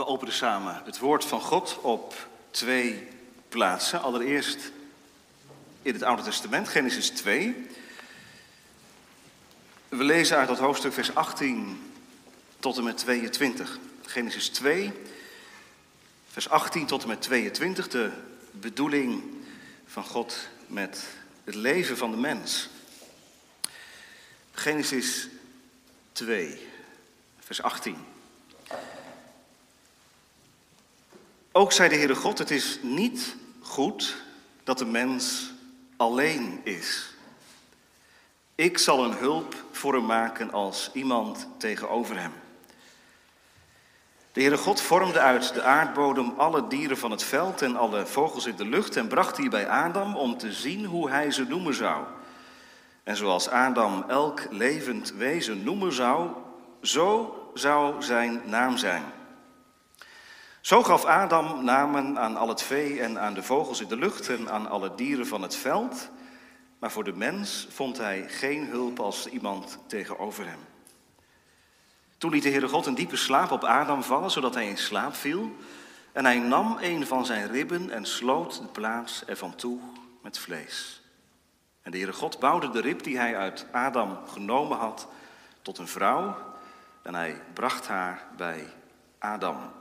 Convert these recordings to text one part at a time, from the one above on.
We openen samen het woord van God op twee plaatsen. Allereerst in het Oude Testament, Genesis 2. We lezen uit dat hoofdstuk vers 18 tot en met 22. Genesis 2, vers 18 tot en met 22. De bedoeling van God met het leven van de mens. Genesis 2, vers 18. Ook zei de Heere God, het is niet goed dat de mens alleen is. Ik zal een hulp voor hem maken als iemand tegenover hem. De Heere God vormde uit de aardbodem alle dieren van het veld en alle vogels in de lucht en bracht die bij Adam om te zien hoe hij ze noemen zou. En zoals Adam elk levend wezen noemen zou, zo zou zijn naam zijn. Zo gaf Adam namen aan al het vee en aan de vogels in de lucht en aan alle dieren van het veld. Maar voor de mens vond hij geen hulp als iemand tegenover hem. Toen liet de Heere God een diepe slaap op Adam vallen, zodat hij in slaap viel. En hij nam een van zijn ribben en sloot de plaats ervan toe met vlees. En de Heere God bouwde de rib die hij uit Adam genomen had tot een vrouw. En hij bracht haar bij Adam.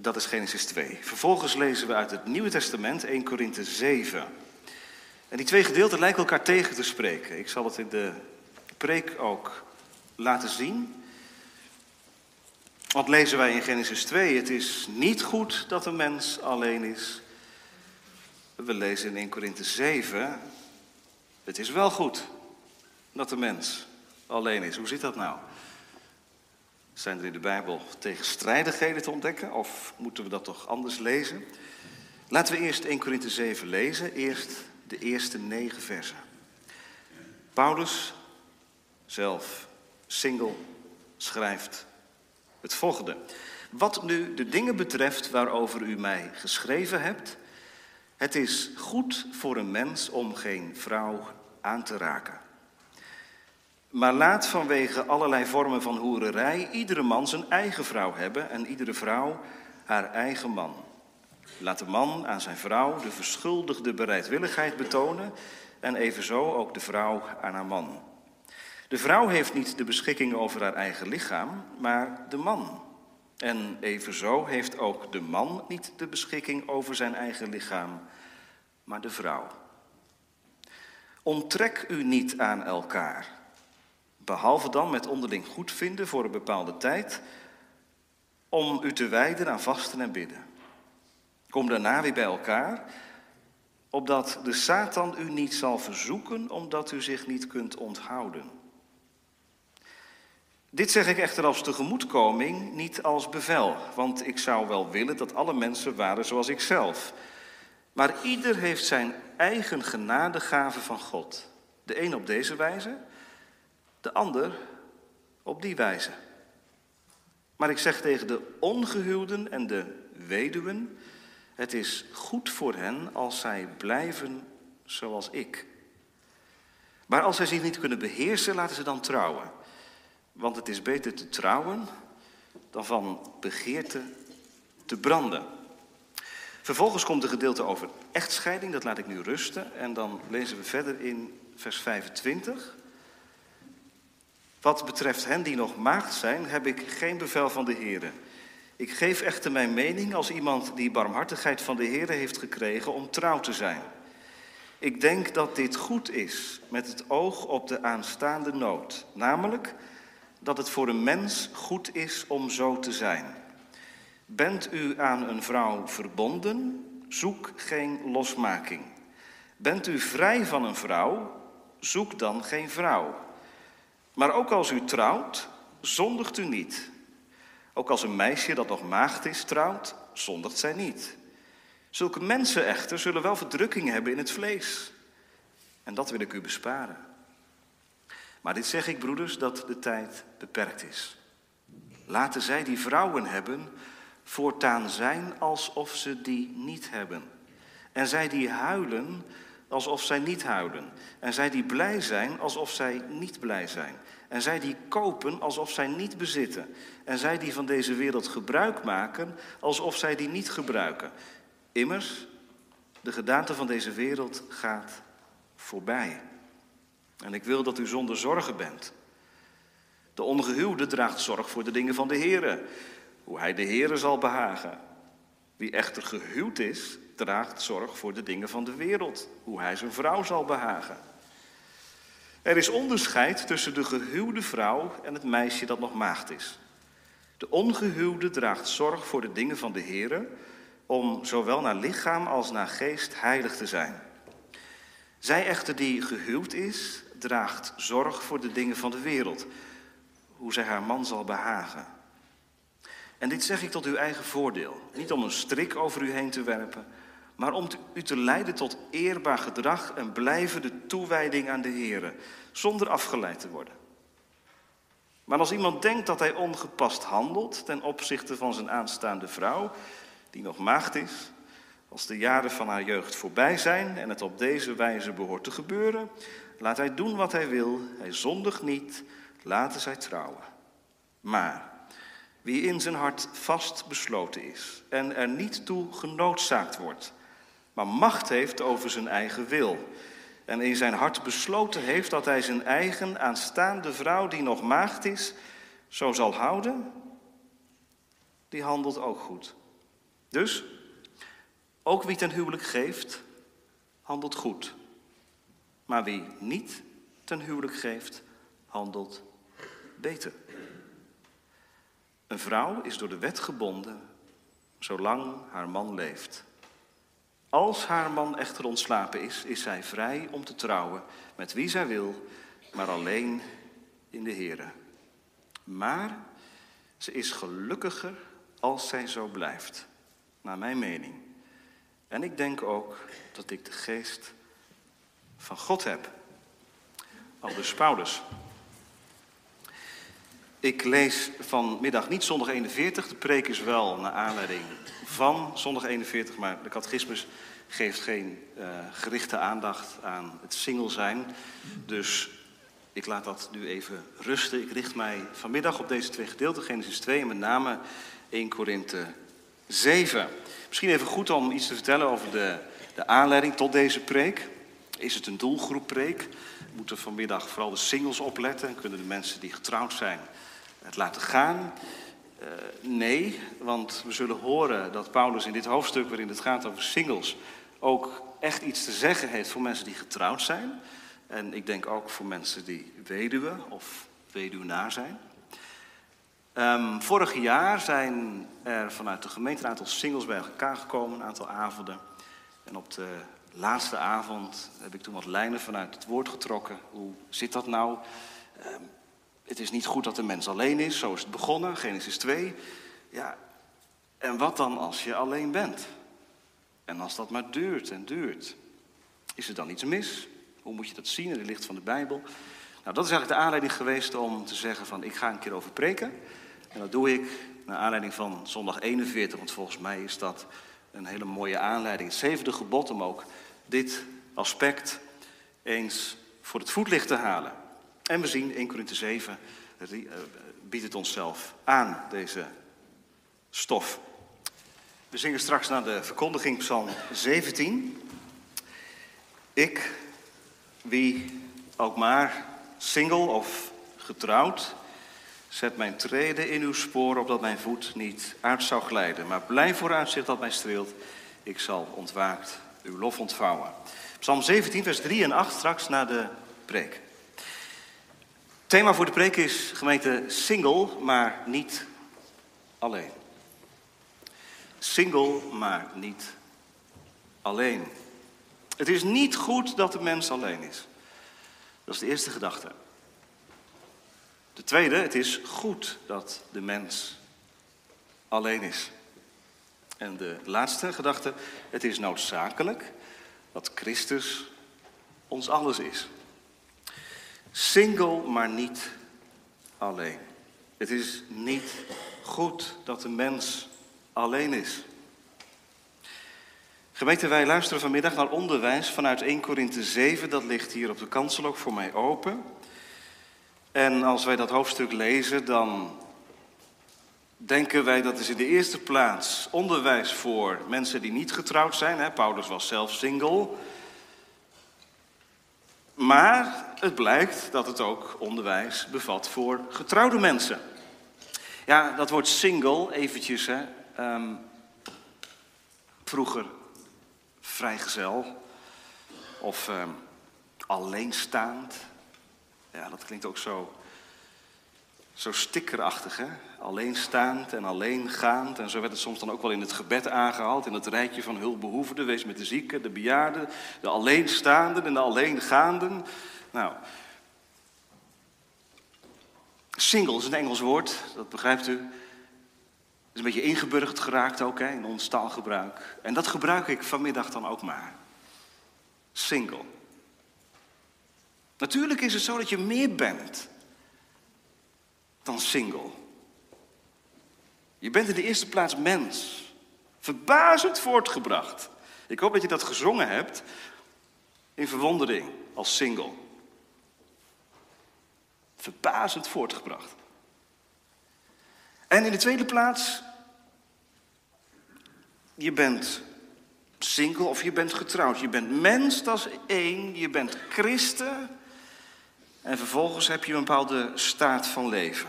Dat is Genesis 2. Vervolgens lezen we uit het Nieuwe Testament 1 Korinthe 7. En die twee gedeelten lijken elkaar tegen te spreken. Ik zal het in de preek ook laten zien. Wat lezen wij in Genesis 2? Het is niet goed dat een mens alleen is. We lezen in 1 Korinthe 7. Het is wel goed dat de mens alleen is. Hoe zit dat nou? Zijn er in de Bijbel tegenstrijdigheden te ontdekken of moeten we dat toch anders lezen? Laten we eerst 1 Korinthe 7 lezen, eerst de eerste negen versen. Paulus, zelf single, schrijft het volgende. Wat nu de dingen betreft waarover u mij geschreven hebt, het is goed voor een mens om geen vrouw aan te raken. Maar laat vanwege allerlei vormen van hoererij iedere man zijn eigen vrouw hebben en iedere vrouw haar eigen man. Laat de man aan zijn vrouw de verschuldigde bereidwilligheid betonen en evenzo ook de vrouw aan haar man. De vrouw heeft niet de beschikking over haar eigen lichaam, maar de man. En evenzo heeft ook de man niet de beschikking over zijn eigen lichaam, maar de vrouw. Onttrek u niet aan elkaar Behalve dan met onderling goedvinden voor een bepaalde tijd, om u te wijden aan vasten en bidden. Kom daarna weer bij elkaar, opdat de Satan u niet zal verzoeken, omdat u zich niet kunt onthouden. Dit zeg ik echter als tegemoetkoming, niet als bevel, want ik zou wel willen dat alle mensen waren zoals ik zelf. Maar ieder heeft zijn eigen genadegave van God. De een op deze wijze, de ander op die wijze. Maar ik zeg tegen de ongehuwden en de weduwen, het is goed voor hen als zij blijven zoals ik. Maar als zij zich niet kunnen beheersen, laten ze dan trouwen. Want het is beter te trouwen dan van begeerte te branden. Vervolgens komt een gedeelte over echtscheiding, dat laat ik nu rusten. En dan lezen we verder in vers 25. Wat betreft hen die nog maagd zijn, heb ik geen bevel van de Heer. Ik geef echter mijn mening als iemand die barmhartigheid van de Heer heeft gekregen om trouw te zijn. Ik denk dat dit goed is met het oog op de aanstaande nood, namelijk dat het voor een mens goed is om zo te zijn. Bent u aan een vrouw verbonden, zoek geen losmaking. Bent u vrij van een vrouw, zoek dan geen vrouw. Maar ook als u trouwt, zondigt u niet. Ook als een meisje dat nog maagd is trouwt, zondigt zij niet. Zulke mensen echter zullen wel verdrukking hebben in het vlees. En dat wil ik u besparen. Maar dit zeg ik, broeders, dat de tijd beperkt is. Laten zij die vrouwen hebben, voortaan zijn alsof ze die niet hebben. En zij die huilen, alsof zij niet huilen. En zij die blij zijn, alsof zij niet blij zijn. En zij die kopen alsof zij niet bezitten. En zij die van deze wereld gebruik maken alsof zij die niet gebruiken. Immers, de gedaante van deze wereld gaat voorbij. En ik wil dat u zonder zorgen bent. De ongehuwde draagt zorg voor de dingen van de Heer, hoe hij de Heere zal behagen. Wie echter gehuwd is, draagt zorg voor de dingen van de wereld, hoe hij zijn vrouw zal behagen. Er is onderscheid tussen de gehuwde vrouw en het meisje dat nog maagd is. De ongehuwde draagt zorg voor de dingen van de Heer, om zowel naar lichaam als naar geest heilig te zijn. Zij echter die gehuwd is, draagt zorg voor de dingen van de wereld, hoe zij haar man zal behagen. En dit zeg ik tot uw eigen voordeel, niet om een strik over u heen te werpen, maar om u te leiden tot eerbaar gedrag en blijvende toewijding aan de Heer, zonder afgeleid te worden. Maar als iemand denkt dat hij ongepast handelt ten opzichte van zijn aanstaande vrouw, die nog maagd is, als de jaren van haar jeugd voorbij zijn en het op deze wijze behoort te gebeuren, laat hij doen wat hij wil, hij zondigt niet, laten zij trouwen. Maar wie in zijn hart vast besloten is en er niet toe genoodzaakt wordt, maar macht heeft over zijn eigen wil. En in zijn hart besloten heeft dat hij zijn eigen aanstaande vrouw, die nog maagd is, zo zal houden, die handelt ook goed. Dus, ook wie ten huwelijk geeft, handelt goed. Maar wie niet ten huwelijk geeft, handelt beter. Een vrouw is door de wet gebonden zolang haar man leeft. Als haar man echter ontslapen is, is zij vrij om te trouwen met wie zij wil, maar alleen in de Here. Maar ze is gelukkiger als zij zo blijft, naar mijn mening. En ik denk ook dat ik de geest van God heb. Al dus Paulus. Ik lees vanmiddag niet zondag 41. De preek is wel naar aanleiding van zondag 41, maar de catechismus geeft geen uh, gerichte aandacht aan het single zijn. Dus ik laat dat nu even rusten. Ik richt mij vanmiddag op deze twee gedeelten, Genesis 2 en met name 1 Korinthe 7. Misschien even goed om iets te vertellen over de, de aanleiding tot deze preek. Is het een doelgroeppreek? Moeten vanmiddag vooral de singles opletten? Kunnen de mensen die getrouwd zijn het laten gaan? Uh, nee, want we zullen horen dat Paulus in dit hoofdstuk waarin het gaat over singles ook echt iets te zeggen heeft voor mensen die getrouwd zijn. En ik denk ook voor mensen die weduwe of weduwnaar zijn. Um, vorig jaar zijn er vanuit de gemeente een aantal singles bij elkaar gekomen, een aantal avonden. En op de laatste avond heb ik toen wat lijnen vanuit het woord getrokken. Hoe zit dat nou? Um, het is niet goed dat de mens alleen is, zo is het begonnen, Genesis 2. Ja, en wat dan als je alleen bent? En als dat maar duurt en duurt, is er dan iets mis? Hoe moet je dat zien in het licht van de Bijbel? Nou, dat is eigenlijk de aanleiding geweest om te zeggen van ik ga een keer over preken. En dat doe ik naar aanleiding van zondag 41, want volgens mij is dat een hele mooie aanleiding. Het zevende gebod om ook dit aspect eens voor het voetlicht te halen. En we zien 1 Korinthe 7 eh, biedt het onszelf aan, deze stof. We zingen straks naar de verkondiging Psalm 17. Ik, wie ook maar single of getrouwd, zet mijn treden in uw spoor, opdat mijn voet niet uit zou glijden. Maar blijf vooruitzicht dat mij streelt, ik zal ontwaakt uw lof ontvouwen. Psalm 17, vers 3 en 8 straks na de preek. Thema voor de preek is gemeente single, maar niet alleen. Single, maar niet alleen. Het is niet goed dat de mens alleen is. Dat is de eerste gedachte. De tweede, het is goed dat de mens alleen is. En de laatste gedachte, het is noodzakelijk dat Christus ons alles is. Single, maar niet alleen. Het is niet goed dat de mens alleen is. Gemeente, wij luisteren vanmiddag naar onderwijs vanuit 1 Korinthe 7. Dat ligt hier op de kansel ook voor mij open. En als wij dat hoofdstuk lezen, dan denken wij dat is in de eerste plaats onderwijs voor mensen die niet getrouwd zijn. Paulus was zelf single. Maar het blijkt dat het ook onderwijs bevat voor getrouwde mensen. Ja, dat woord single, eventjes, hè. Ehm, vroeger vrijgezel of um, alleenstaand. Ja, dat klinkt ook zo, zo stickerachtig, hè? Alleenstaand en alleengaand. En zo werd het soms dan ook wel in het gebed aangehaald, in het rijtje van hulpbehoevenden. Wees met de zieken, de bejaarden, de alleenstaanden en de alleengaanden. Nou, single is een Engels woord, dat begrijpt u. is een beetje ingeburgd geraakt ook hè, in ons taalgebruik. En dat gebruik ik vanmiddag dan ook maar. Single. Natuurlijk is het zo dat je meer bent dan single. Je bent in de eerste plaats mens. Verbazend voortgebracht. Ik hoop dat je dat gezongen hebt in verwondering als single. Verbazend voortgebracht. En in de tweede plaats, je bent single of je bent getrouwd. Je bent mens, dat is één. Je bent christen. En vervolgens heb je een bepaalde staat van leven.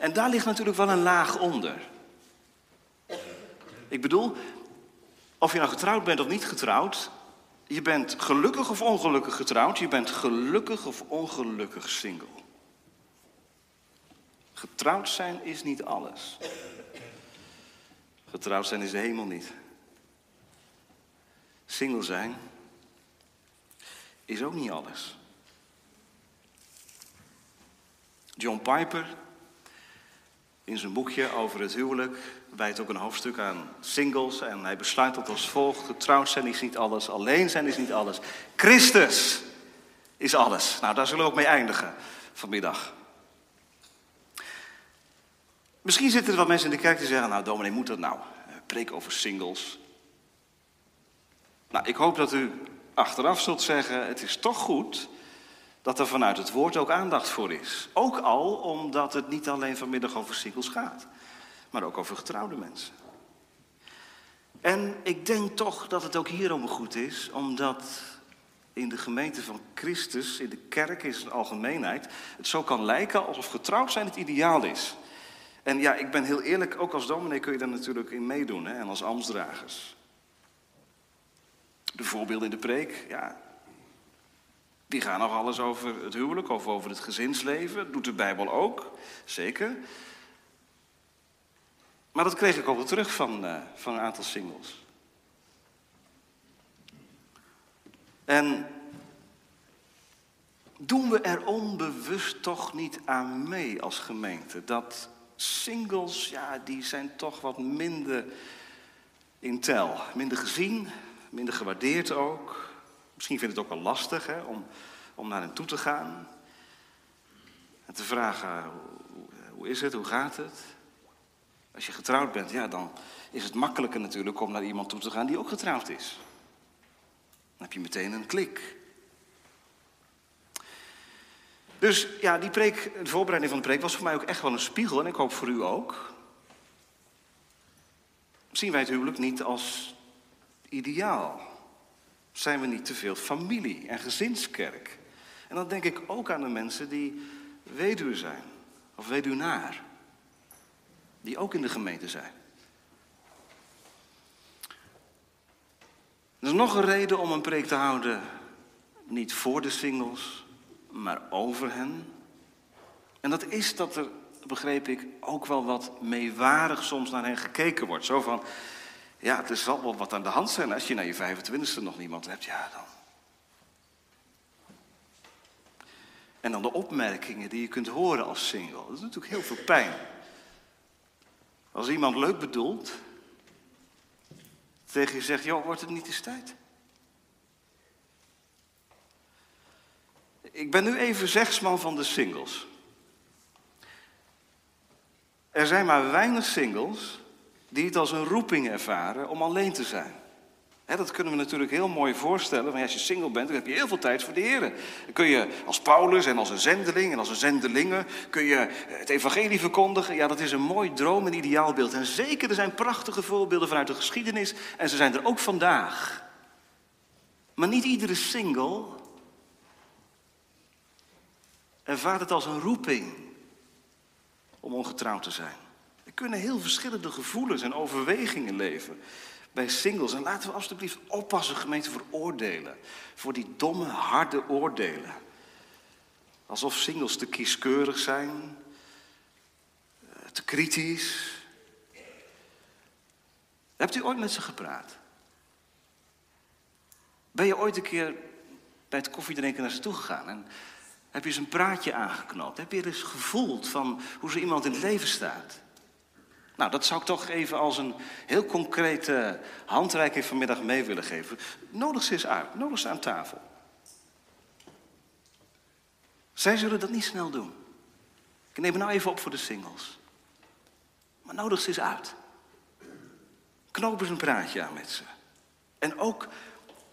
En daar ligt natuurlijk wel een laag onder. Ik bedoel, of je nou getrouwd bent of niet getrouwd, je bent gelukkig of ongelukkig getrouwd, je bent gelukkig of ongelukkig single. Getrouwd zijn is niet alles. Getrouwd zijn is de hemel niet. Single zijn is ook niet alles. John Piper, in zijn boekje over het huwelijk, wijdt ook een hoofdstuk aan singles. En hij besluit dat als volgt: getrouwd zijn is niet alles, alleen zijn is niet alles. Christus is alles. Nou, daar zullen we ook mee eindigen vanmiddag. Misschien zitten er wat mensen in de kerk die zeggen: Nou, dominee, moet dat nou? Preek over singles. Nou, ik hoop dat u achteraf zult zeggen: Het is toch goed dat er vanuit het woord ook aandacht voor is. Ook al omdat het niet alleen vanmiddag over singles gaat, maar ook over getrouwde mensen. En ik denk toch dat het ook hierom goed is, omdat in de gemeente van Christus, in de kerk in zijn algemeenheid, het zo kan lijken alsof getrouwd zijn het ideaal is. En ja, ik ben heel eerlijk, ook als dominee kun je daar natuurlijk in meedoen, hè, en als ambtsdragers. De voorbeelden in de preek, ja, die gaan nog alles over het huwelijk of over het gezinsleven. Doet de Bijbel ook, zeker. Maar dat kreeg ik ook wel terug van, uh, van een aantal singles. En doen we er onbewust toch niet aan mee als gemeente? Dat singles, ja, die zijn toch wat minder in tel. Minder gezien, minder gewaardeerd ook. Misschien vindt het ook wel lastig hè, om, om naar hen toe te gaan. En te vragen, hoe, hoe is het, hoe gaat het? Als je getrouwd bent, ja, dan is het makkelijker natuurlijk om naar iemand toe te gaan die ook getrouwd is. Dan heb je meteen een klik. Dus ja, die preek, de voorbereiding van de preek was voor mij ook echt wel een spiegel en ik hoop voor u ook. Zien wij het huwelijk niet als ideaal? Zijn we niet te veel familie en gezinskerk? En dan denk ik ook aan de mensen die weduwe zijn of weduwnaar, die ook in de gemeente zijn. Er is nog een reden om een preek te houden, niet voor de singles, maar over hen. En dat is dat er, begreep ik, ook wel wat meewarig soms naar hen gekeken wordt. Zo van, ja, er zal wel wat aan de hand zijn. Als je naar je 25e nog niemand hebt, ja dan. En dan de opmerkingen die je kunt horen als single. Dat doet natuurlijk heel veel pijn. Als iemand leuk bedoelt, tegen je zegt, joh, wordt het niet eens tijd? Ik ben nu even zegsman van de singles. Er zijn maar weinig singles die het als een roeping ervaren om alleen te zijn. dat kunnen we natuurlijk heel mooi voorstellen. Want als je single bent, dan heb je heel veel tijd voor de Heer. Dan kun je als Paulus en als een zendeling en als een zendelinge... kun je het evangelie verkondigen. Ja, dat is een mooi droom en ideaalbeeld. En zeker, er zijn prachtige voorbeelden vanuit de geschiedenis. En ze zijn er ook vandaag. Maar niet iedere single ervaart het als een roeping om ongetrouwd te zijn. Er kunnen heel verschillende gevoelens en overwegingen leven bij singles. En laten we alsjeblieft oppassen, gemeente, voor oordelen. Voor die domme, harde oordelen. Alsof singles te kieskeurig zijn, eh, te kritisch. Hebt u ooit met ze gepraat? Ben je ooit een keer bij het koffiedrinken naar ze toe gegaan en heb je eens een praatje aangeknoopt? Heb je eens gevoeld van hoe ze iemand in het leven staat? Nou, dat zou ik toch even als een heel concrete handreiking vanmiddag mee willen geven. Nodig ze eens uit, nodig ze aan tafel. Zij zullen dat niet snel doen. Ik neem het nou even op voor de singles. Maar nodig ze eens uit. Knoop eens een praatje aan met ze. En ook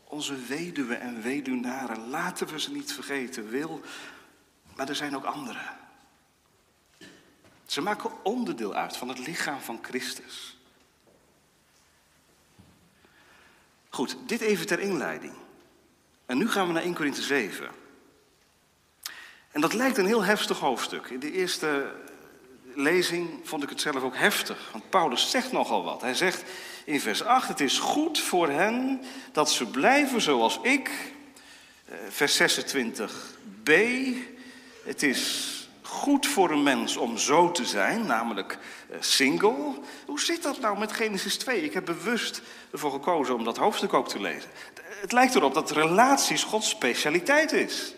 onze weduwen en weduwnaren, laten we ze niet vergeten. Wil, maar er zijn ook anderen. Ze maken onderdeel uit van het lichaam van Christus. Goed, dit even ter inleiding. En nu gaan we naar 1 Korinthe 7. En dat lijkt een heel heftig hoofdstuk. In de eerste lezing vond ik het zelf ook heftig. Want Paulus zegt nogal wat. Hij zegt in vers 8: Het is goed voor hen dat ze blijven zoals ik. Eh, vers 26b. Het is goed voor een mens om zo te zijn, namelijk eh, single. Hoe zit dat nou met Genesis 2? Ik heb bewust ervoor gekozen om dat hoofdstuk ook te lezen. Het lijkt erop dat relaties Gods specialiteit is.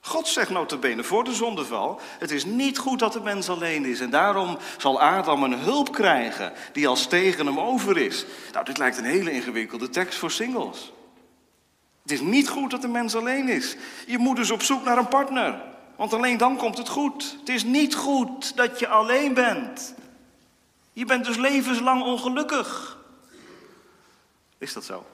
God zegt notabene voor de zondeval, het is niet goed dat de mens alleen is. En daarom zal Adam een hulp krijgen die als tegen hem over is. Nou, dit lijkt een hele ingewikkelde tekst voor singles. Het is niet goed dat de mens alleen is. Je moet dus op zoek naar een partner. Want alleen dan komt het goed. Het is niet goed dat je alleen bent. Je bent dus levenslang ongelukkig. Is dat zo?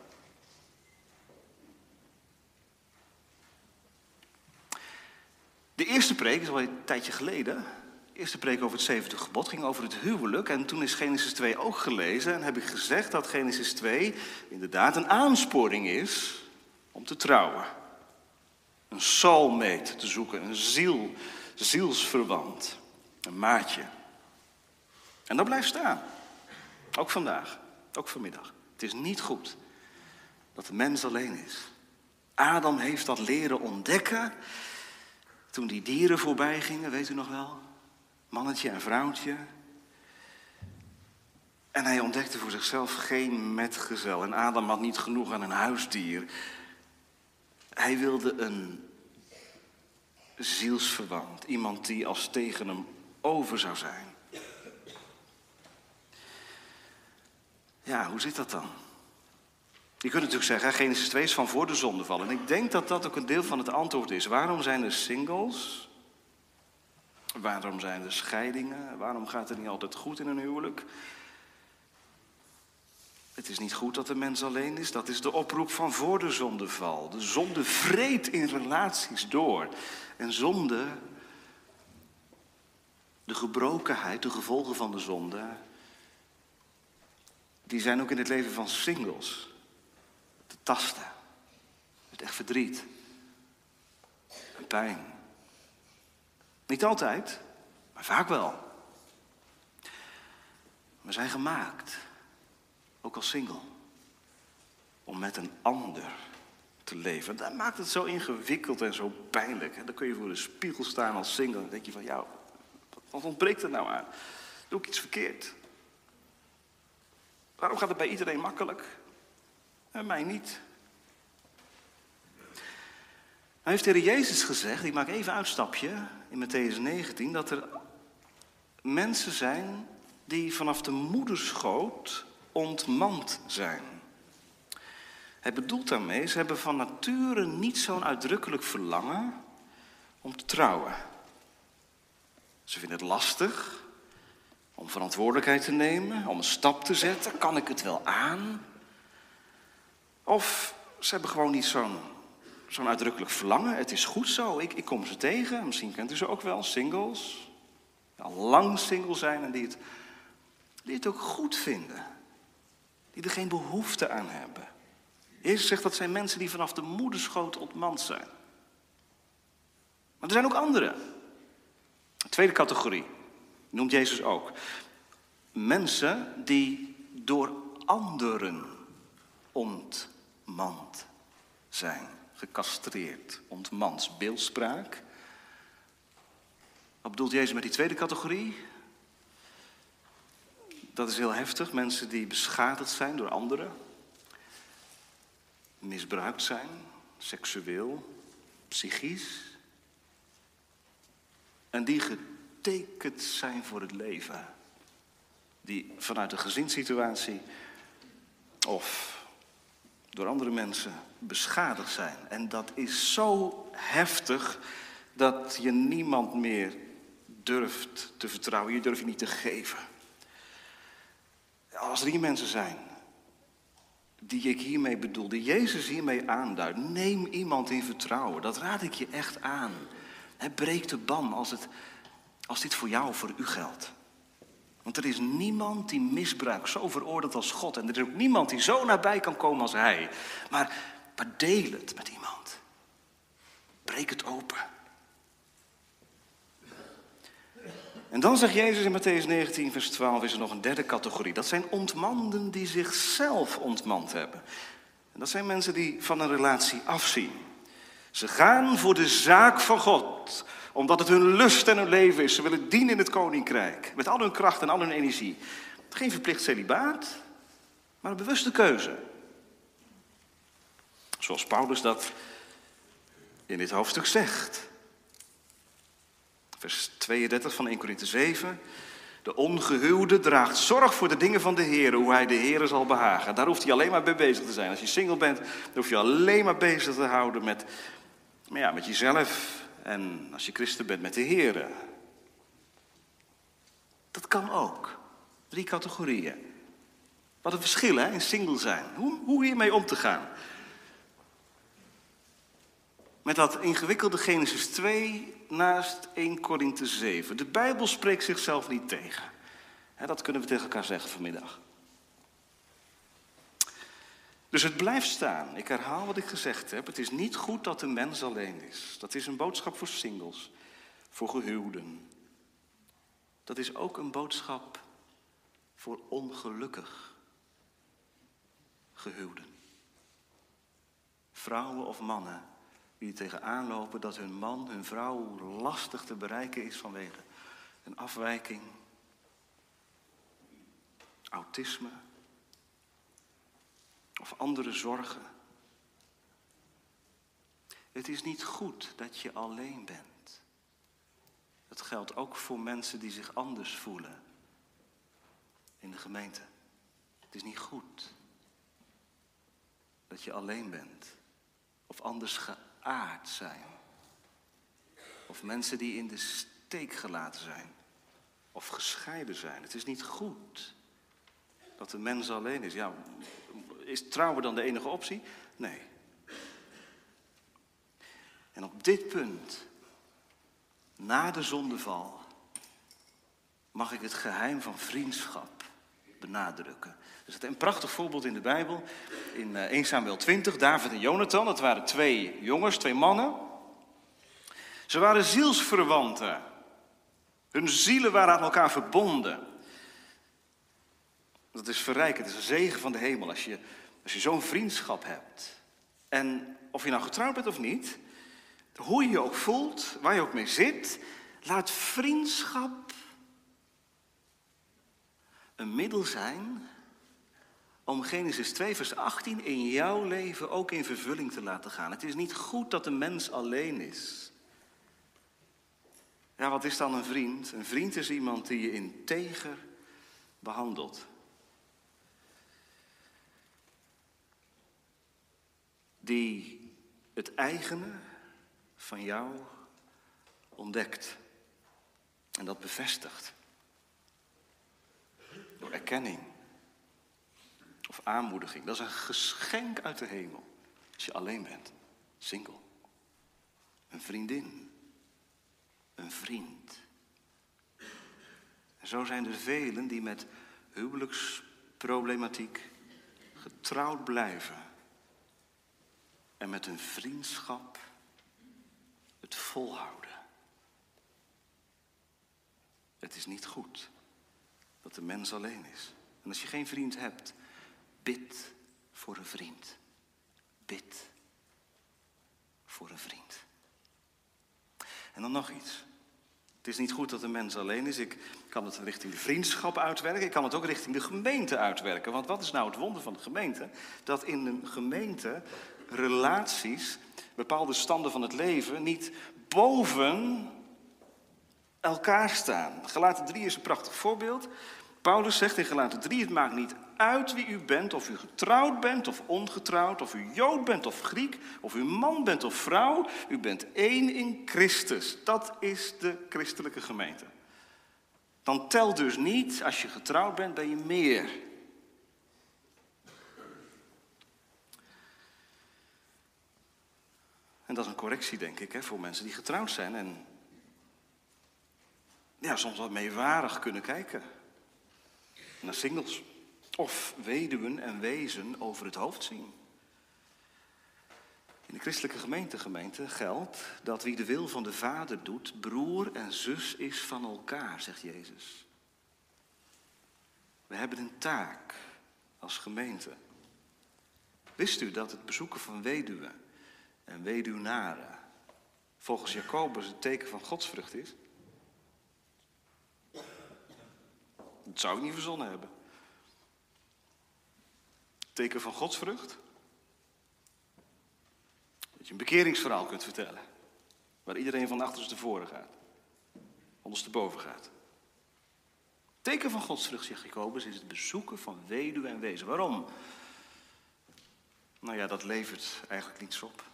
De eerste preek is al een tijdje geleden. De eerste preek over het zevende gebod ging over het huwelijk. En toen is Genesis 2 ook gelezen. En heb ik gezegd dat Genesis 2 inderdaad een aansporing is om te trouwen. Een soulmate te zoeken, een ziel, zielsverwant, een maatje. En dat blijft staan. Ook vandaag, ook vanmiddag. Het is niet goed dat de mens alleen is. Adam heeft dat leren ontdekken toen die dieren voorbij gingen, weet u nog wel? Mannetje en vrouwtje. En hij ontdekte voor zichzelf geen metgezel. En Adam had niet genoeg aan een huisdier. Hij wilde een zielsverwant, iemand die als tegen hem over zou zijn. Ja, hoe zit dat dan? Je kunt natuurlijk zeggen, Genesis 2 is van voor de zondeval. En ik denk dat dat ook een deel van het antwoord is. Waarom zijn er singles? Waarom zijn er scheidingen? Waarom gaat het niet altijd goed in een huwelijk? Het is niet goed dat de mens alleen is. Dat is de oproep van voor de zondeval. De zonde vreet in relaties door. En zonde, de gebrokenheid, de gevolgen van de zonde, die zijn ook in het leven van singles te tasten. Het echt verdriet en pijn. Niet altijd, maar vaak wel. We zijn gemaakt ook als single, om met een ander te leven. Dat maakt het zo ingewikkeld en zo pijnlijk. Dan kun je voor de spiegel staan als single en denk je van, ja, wat ontbreekt er nou aan? Doe ik iets verkeerd? Waarom gaat het bij iedereen makkelijk en mij niet? Hij heeft de Jezus gezegd, ik maak even een uitstapje in Matthäus 19, dat er mensen zijn die vanaf de moederschoot ontmand zijn. Hij bedoelt daarmee, ze hebben van nature niet zo'n uitdrukkelijk verlangen om te trouwen. Ze vinden het lastig om verantwoordelijkheid te nemen, om een stap te zetten. Kan ik het wel aan? Of ze hebben gewoon niet zo'n zo'n uitdrukkelijk verlangen. Het is goed zo, ik, ik kom ze tegen. Misschien kent u ze ook wel, singles. Al lang single zijn en die het, die het ook goed vinden. Die er geen behoefte aan hebben. Jezus zegt dat zijn mensen die vanaf de moederschoot ontmand zijn. Maar er zijn ook anderen. tweede categorie, noemt Jezus ook. Mensen die door anderen ontmand zijn. Gecastreerd, ontmans, beeldspraak. Wat bedoelt Jezus met die tweede categorie? Dat is heel heftig. Mensen die beschadigd zijn door anderen. Misbruikt zijn, seksueel, psychisch. En die getekend zijn voor het leven. Die vanuit de gezinssituatie of door andere mensen beschadigd zijn. En dat is zo heftig dat je niemand meer durft te vertrouwen. Je durft je niet te geven. Als er hier mensen zijn die ik hiermee bedoel, die Jezus hiermee aanduidt, neem iemand in vertrouwen. Dat raad ik je echt aan. Breek de ban als, het, als dit voor jou of voor u geldt. Want er is niemand die misbruik zo veroordeelt als God. En er is ook niemand die zo nabij kan komen als Hij. Maar, maar deel het met iemand. Breek het open. En dan zegt Jezus in Matthäus 19, vers 12, is er nog een derde categorie. Dat zijn ontmanden die zichzelf ontmand hebben. En dat zijn mensen die van een relatie afzien. Ze gaan voor de zaak van God, omdat het hun lust en hun leven is. Ze willen dienen in het koninkrijk, met al hun kracht en al hun energie. Geen verplicht celibaat, maar een bewuste keuze. Zoals Paulus dat in dit hoofdstuk zegt. Vers 32 van 1 Korinthe 7. De ongehuwde draagt zorg voor de dingen van de Heer, hoe hij de Heer zal behagen. Daar hoeft hij alleen maar mee bezig te zijn. Als je single bent, dan hoef je alleen maar bezig te houden met, ja, met jezelf. En als je christen bent, met de Heer. Dat kan ook. Drie categorieën. Wat een verschil hè, in single zijn. Hoe, hoe hiermee om te gaan. Met dat ingewikkelde Genesis 2 naast 1 Korinthe 7. De Bijbel spreekt zichzelf niet tegen. Dat kunnen we tegen elkaar zeggen vanmiddag. Dus het blijft staan. Ik herhaal wat ik gezegd heb. Het is niet goed dat de mens alleen is. Dat is een boodschap voor singles, voor gehuwden. Dat is ook een boodschap voor ongelukkig gehuwden. Vrouwen of mannen die tegenaan lopen dat hun man, hun vrouw lastig te bereiken is vanwege een afwijking, autisme of andere zorgen. Het is niet goed dat je alleen bent. Dat geldt ook voor mensen die zich anders voelen in de gemeente. Het is niet goed dat je alleen bent of anders geaard zijn. Of mensen die in de steek gelaten zijn of gescheiden zijn. Het is niet goed dat de mens alleen is. Ja, is trouwen dan de enige optie? Nee. En op dit punt, na de zondeval, mag ik het geheim van vriendschap benadrukken. Er zit een prachtig voorbeeld in de Bijbel. In 1 eh, Samuel 20, David en Jonathan. Dat waren twee jongens, twee mannen. Ze waren zielsverwanten. Hun zielen waren aan elkaar verbonden. Dat is verrijkend, het is een zegen van de hemel als je, als je zo'n vriendschap hebt. En of je nou getrouwd bent of niet, hoe je je ook voelt, waar je ook mee zit, laat vriendschap een middel zijn om Genesis 2, vers 18 in jouw leven ook in vervulling te laten gaan. Het is niet goed dat een mens alleen is. Ja, wat is dan een vriend? Een vriend is iemand die je integer behandelt. Die het eigene van jou ontdekt en dat bevestigt. Door erkenning aanmoediging. Dat is een geschenk uit de hemel. Als je alleen bent, single. Een vriendin. Een vriend. En zo zijn er velen die met huwelijksproblematiek getrouwd blijven. En met een vriendschap het volhouden. Het is niet goed dat de mens alleen is. En als je geen vriend hebt, bid voor een vriend. Bid voor een vriend. En dan nog iets. Het is niet goed dat een mens alleen is. Ik kan het richting de vriendschap uitwerken. Ik kan het ook richting de gemeente uitwerken. Want wat is nou het wonder van de gemeente? Dat in een gemeente relaties, bepaalde standen van het leven, niet boven elkaar staan. Gelaten 3 is een prachtig voorbeeld. Paulus zegt in Gelaten 3, het maakt niet uit wie u bent, of u getrouwd bent of ongetrouwd, of u Jood bent of Griek, of u man bent of vrouw, u bent één in Christus. Dat is de christelijke gemeente. Dan telt dus niet, als je getrouwd bent, ben je meer. En dat is een correctie, denk ik, hè, voor mensen die getrouwd zijn en ja, soms wat meewarig kunnen kijken naar singles. Of weduwen en wezen over het hoofd zien. In de christelijke gemeentegemeente geldt dat wie de wil van de Vader doet, broer en zus is van elkaar, zegt Jezus. We hebben een taak als gemeente. Wist u dat het bezoeken van weduwen en weduwnaren volgens Jacobus het teken van godsvrucht is? Dat zou ik niet verzonnen hebben. Teken van godsvrucht. Dat je een bekeringsverhaal kunt vertellen. Waar iedereen van achterstevoren gaat. Ondersteboven gaat. Teken van godsvrucht, zegt Jacobus, is het bezoeken van weduwe en wezen. Waarom? Nou ja, dat levert eigenlijk niets op.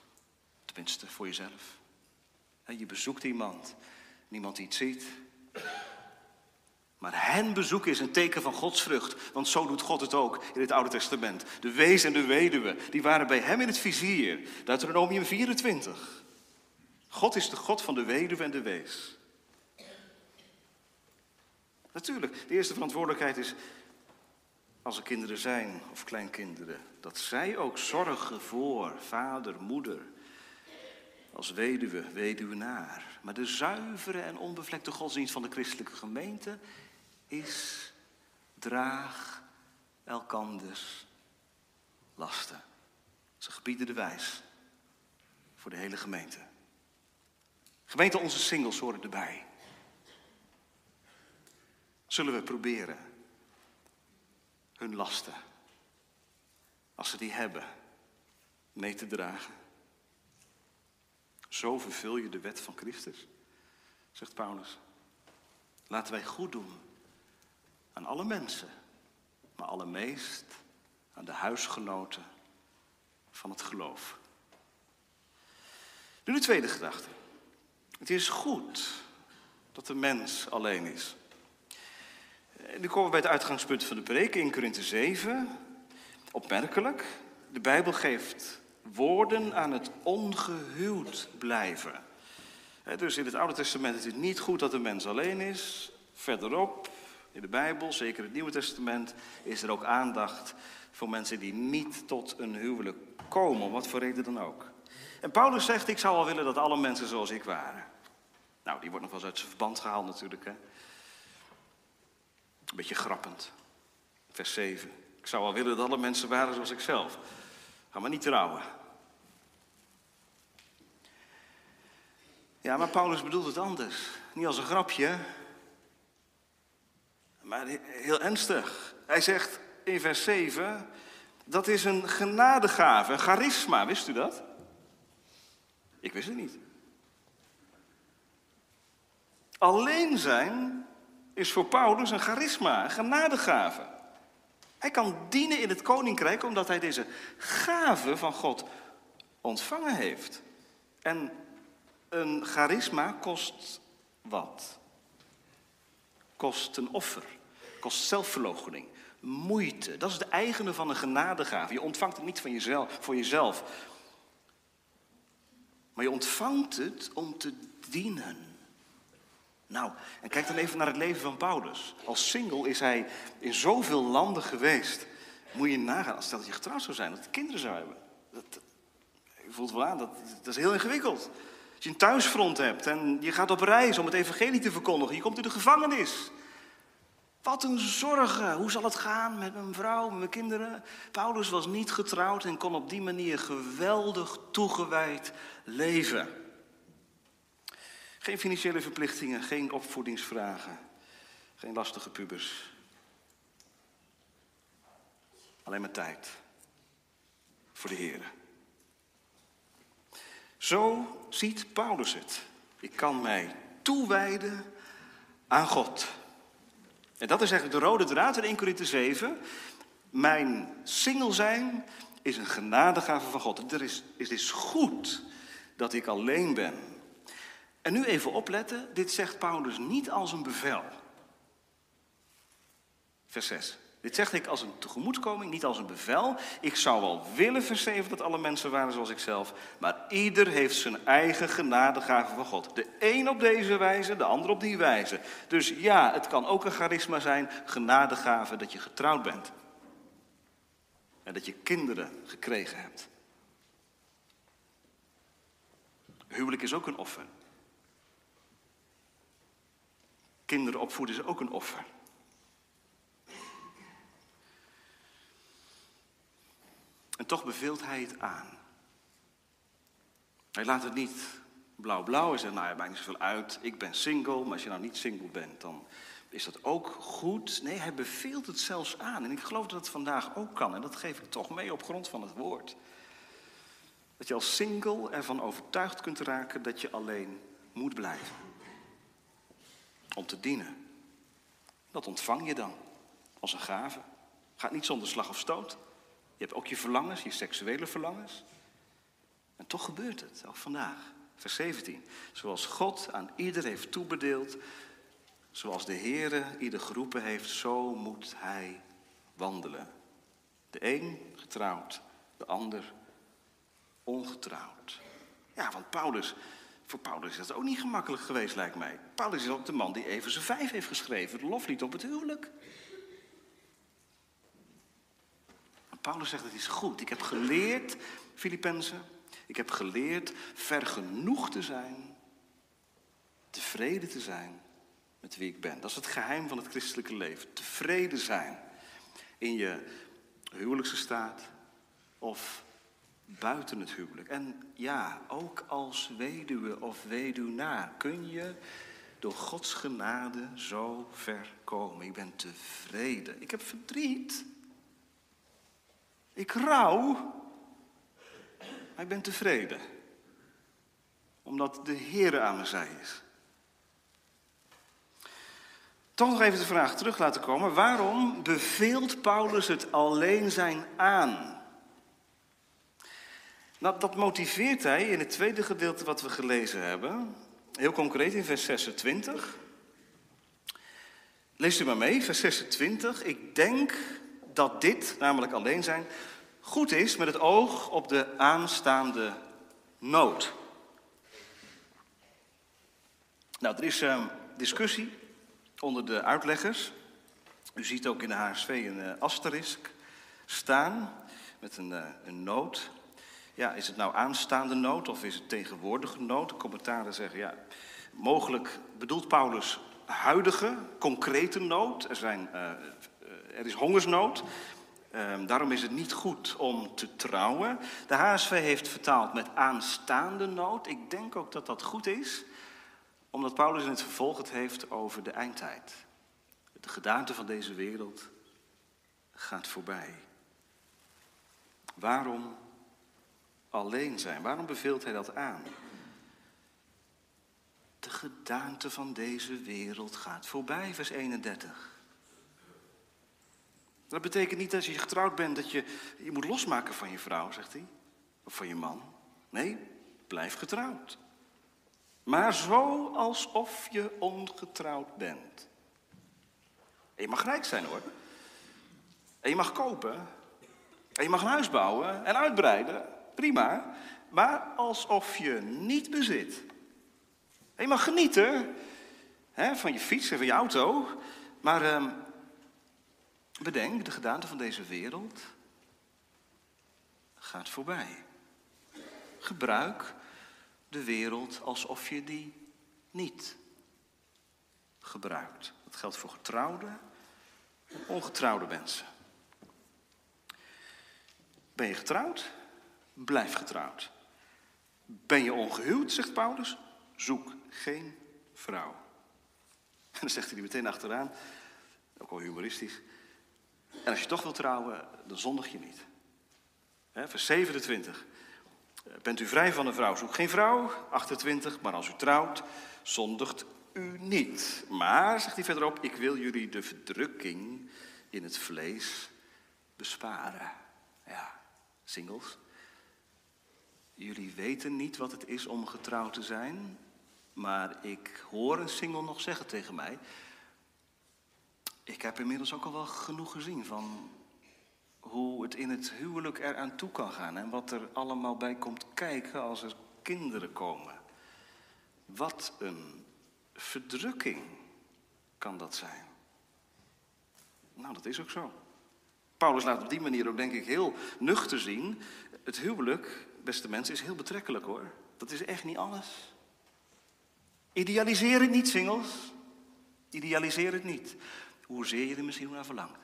Tenminste, voor jezelf. Je bezoekt iemand, niemand die het ziet. Maar hen bezoeken is een teken van Gods vrucht. Want zo doet God het ook in het Oude Testament. De wees en de weduwe, die waren bij hem in het vizier. Deuteronomium 24. God is de God van de weduwe en de wees. Natuurlijk, de eerste verantwoordelijkheid is, als er kinderen zijn of kleinkinderen, dat zij ook zorgen voor vader, moeder, als weduwe, weduwenaar. Maar de zuivere en onbevlekte godsdienst van de christelijke gemeente is draag elkanders lasten. Ze gebieden de wijs voor de hele gemeente. Gemeente, onze singles horen erbij. Zullen we proberen hun lasten, als ze die hebben, mee te dragen? Zo vervul je de wet van Christus, zegt Paulus. Laten wij goed doen aan alle mensen, maar allermeest aan de huisgenoten van het geloof. Nu de tweede gedachte. Het is goed dat de mens alleen is. Nu komen we bij het uitgangspunt van de preek in Korinthe 7. Opmerkelijk, de Bijbel geeft woorden aan het ongehuwd blijven. Dus in het Oude Testament is het niet goed dat de mens alleen is. Verderop in de Bijbel, zeker het Nieuwe Testament, is er ook aandacht voor mensen die niet tot een huwelijk komen, wat voor reden dan ook. En Paulus zegt, ik zou wel willen dat alle mensen zoals ik waren. Nou, die wordt nog wel eens uit zijn verband gehaald natuurlijk. Hè? Een beetje grappend. Vers 7. Ik zou wel willen dat alle mensen waren zoals ik zelf. Ga maar niet trouwen. Ja, maar Paulus bedoelt het anders. Niet als een grapje, maar heel ernstig. Hij zegt in vers 7, dat is een genadegave, een charisma, wist u dat? Ik wist het niet. Alleen zijn is voor Paulus een charisma, een genadegave. Hij kan dienen in het koninkrijk omdat hij deze gave van God ontvangen heeft. En een charisma kost wat? Kost een offer, kost zelfverloochening. moeite. Dat is de eigene van een genadegave. Je ontvangt het niet van jezelf, voor jezelf. Maar je ontvangt het om te dienen. Nou, en kijk dan even naar het leven van Paulus. Als single is hij in zoveel landen geweest. Moet je nagaan, stel dat je getrouwd zou zijn, dat je kinderen zou hebben. Dat, je voelt wel aan, dat, dat is heel ingewikkeld. Als je een thuisfront hebt en je gaat op reis om het evangelie te verkondigen. Je komt in de gevangenis. Wat een zorgen. Hoe zal het gaan met mijn vrouw, met mijn kinderen? Paulus was niet getrouwd en kon op die manier geweldig toegewijd leven. Geen financiële verplichtingen, geen opvoedingsvragen, geen lastige pubers. Alleen maar tijd voor de Heer. Zo ziet Paulus het. Ik kan mij toewijden aan God. En dat is eigenlijk de rode draad in 1 Corinthië 7. Mijn single zijn is een genadegave van God. Het is, het is goed dat ik alleen ben. En nu even opletten, dit zegt Paulus niet als een bevel. Vers 6. Dit zeg ik als een tegemoetkoming, niet als een bevel. Ik zou wel willen, 7, dat alle mensen waren zoals ik zelf. Maar ieder heeft zijn eigen genadegave van God. De een op deze wijze, de ander op die wijze. Dus ja, het kan ook een charisma zijn, genadegave, dat je getrouwd bent. En dat je kinderen gekregen hebt. Huwelijk is ook een offer. Kinderen opvoeden is ook een offer. En toch beveelt hij het aan. Hij laat het niet blauw-blauw. Hij zegt, nou ja, maakt niet zoveel uit. Ik ben single, maar als je nou niet single bent, dan is dat ook goed. Nee, hij beveelt het zelfs aan. En ik geloof dat het vandaag ook kan. En dat geef ik toch mee op grond van het woord. Dat je als single ervan overtuigd kunt raken dat je alleen moet blijven. Om te dienen. Dat ontvang je dan als een gave. Gaat niet zonder slag of stoot. Je hebt ook je verlangens, je seksuele verlangens. En toch gebeurt het, ook vandaag. Vers 17. Zoals God aan ieder heeft toebedeeld, zoals de Heere ieder geroepen heeft, zo moet hij wandelen. De een getrouwd, de ander ongetrouwd. Ja, want Paulus, voor Paulus is dat ook niet gemakkelijk geweest, lijkt mij. Paulus is ook de man die even zijn vijf heeft geschreven, het loflied op het huwelijk. Paulus zegt het is goed. Ik heb geleerd, Filippenzen, ik heb geleerd vergenoeg te zijn, tevreden te zijn met wie ik ben. Dat is het geheim van het christelijke leven. Tevreden zijn in je huwelijkse staat of buiten het huwelijk. En ja, ook als weduwe of weduwnaar kun je door Gods genade zo ver komen. Ik ben tevreden. Ik heb verdriet. Ik rouw, maar ik ben tevreden. Omdat de Heer aan mijn zij is. Toch nog even de vraag terug laten komen. Waarom beveelt Paulus het alleen zijn aan? Nou, dat motiveert hij in het tweede gedeelte wat we gelezen hebben. Heel concreet in vers 26. Lees u maar mee, vers 26. Ik denk dat dit, namelijk alleen zijn, goed is met het oog op de aanstaande nood. Nou, er is um, discussie onder de uitleggers. U ziet ook in de HSV een uh, asterisk staan met een, uh, een nood. Ja, is het nou aanstaande nood of is het tegenwoordige nood? De commentaren zeggen, ja, mogelijk bedoelt Paulus huidige, concrete nood. Er, zijn, uh, er is hongersnood. Um, daarom is het niet goed om te trouwen. De HSV heeft vertaald met aanstaande nood. Ik denk ook dat dat goed is, omdat Paulus in het vervolg het heeft over de eindtijd. De gedaante van deze wereld gaat voorbij. Waarom alleen zijn? Waarom beveelt hij dat aan? De gedaante van deze wereld gaat voorbij, vers 31. Dat betekent niet als je getrouwd bent dat je je moet losmaken van je vrouw, zegt hij. Of van je man. Nee, blijf getrouwd. Maar zo alsof je ongetrouwd bent. En je mag rijk zijn hoor. En je mag kopen. En je mag een huis bouwen en uitbreiden. Prima. Maar alsof je niet bezit. En je mag genieten hè, van je fiets en van je auto. Maar ehm, bedenk, de gedaante van deze wereld gaat voorbij. Gebruik de wereld alsof je die niet gebruikt. Dat geldt voor getrouwde en ongetrouwde mensen. Ben je getrouwd? Blijf getrouwd. Ben je ongehuwd, zegt Paulus? Zoek geen vrouw. En dan zegt hij meteen achteraan, ook al humoristisch. En als je toch wilt trouwen, dan zondig je niet. vers 27. Bent u vrij van een vrouw? Zoek geen vrouw. 28. Maar als u trouwt, zondigt u niet. Maar, zegt hij verderop, ik wil jullie de verdrukking in het vlees besparen. Ja, singles. Jullie weten niet wat het is om getrouwd te zijn, maar ik hoor een single nog zeggen tegen mij. Ik heb inmiddels ook al wel genoeg gezien van hoe het in het huwelijk eraan toe kan gaan en wat er allemaal bij komt kijken als er kinderen komen. Wat een verdrukking kan dat zijn. Nou, dat is ook zo. Paulus laat op die manier ook, denk ik, heel nuchter zien. Het huwelijk, beste mensen, is heel betrekkelijk hoor. Dat is echt niet alles. Idealiseer het niet, singles. Idealiseer het niet. Hoezeer je er misschien naar verlangt.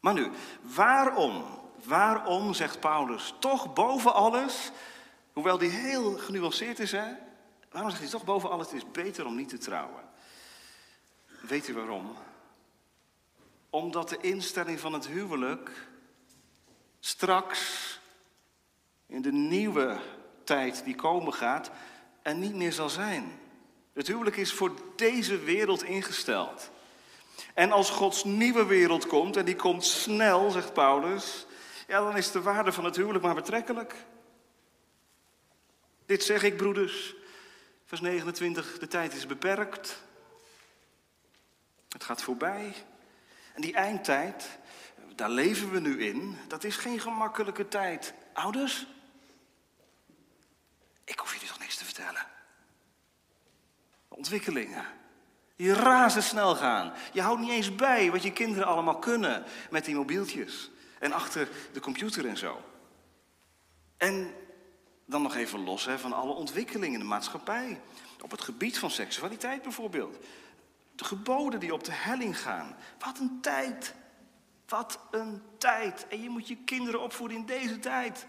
Maar nu, waarom, waarom zegt Paulus toch boven alles, hoewel die heel genuanceerd is, hè? Waarom zegt hij toch boven alles, het is beter om niet te trouwen? Weet u waarom? Omdat de instelling van het huwelijk straks in de nieuwe tijd die komen gaat er niet meer zal zijn. Het huwelijk is voor deze wereld ingesteld. En als Gods nieuwe wereld komt, en die komt snel, zegt Paulus, ja, dan is de waarde van het huwelijk maar betrekkelijk. Dit zeg ik, broeders. Vers 29, de tijd is beperkt. Het gaat voorbij. En die eindtijd, daar leven we nu in, dat is geen gemakkelijke tijd. Ouders, ik hoef jullie toch niks te vertellen. Ontwikkelingen. Die razendsnel gaan. Je houdt niet eens bij wat je kinderen allemaal kunnen met die mobieltjes. En achter de computer en zo. En dan nog even los hè, van alle ontwikkelingen in de maatschappij. Op het gebied van seksualiteit bijvoorbeeld. De geboden die op de helling gaan. Wat een tijd. Wat een tijd. En je moet je kinderen opvoeden in deze tijd.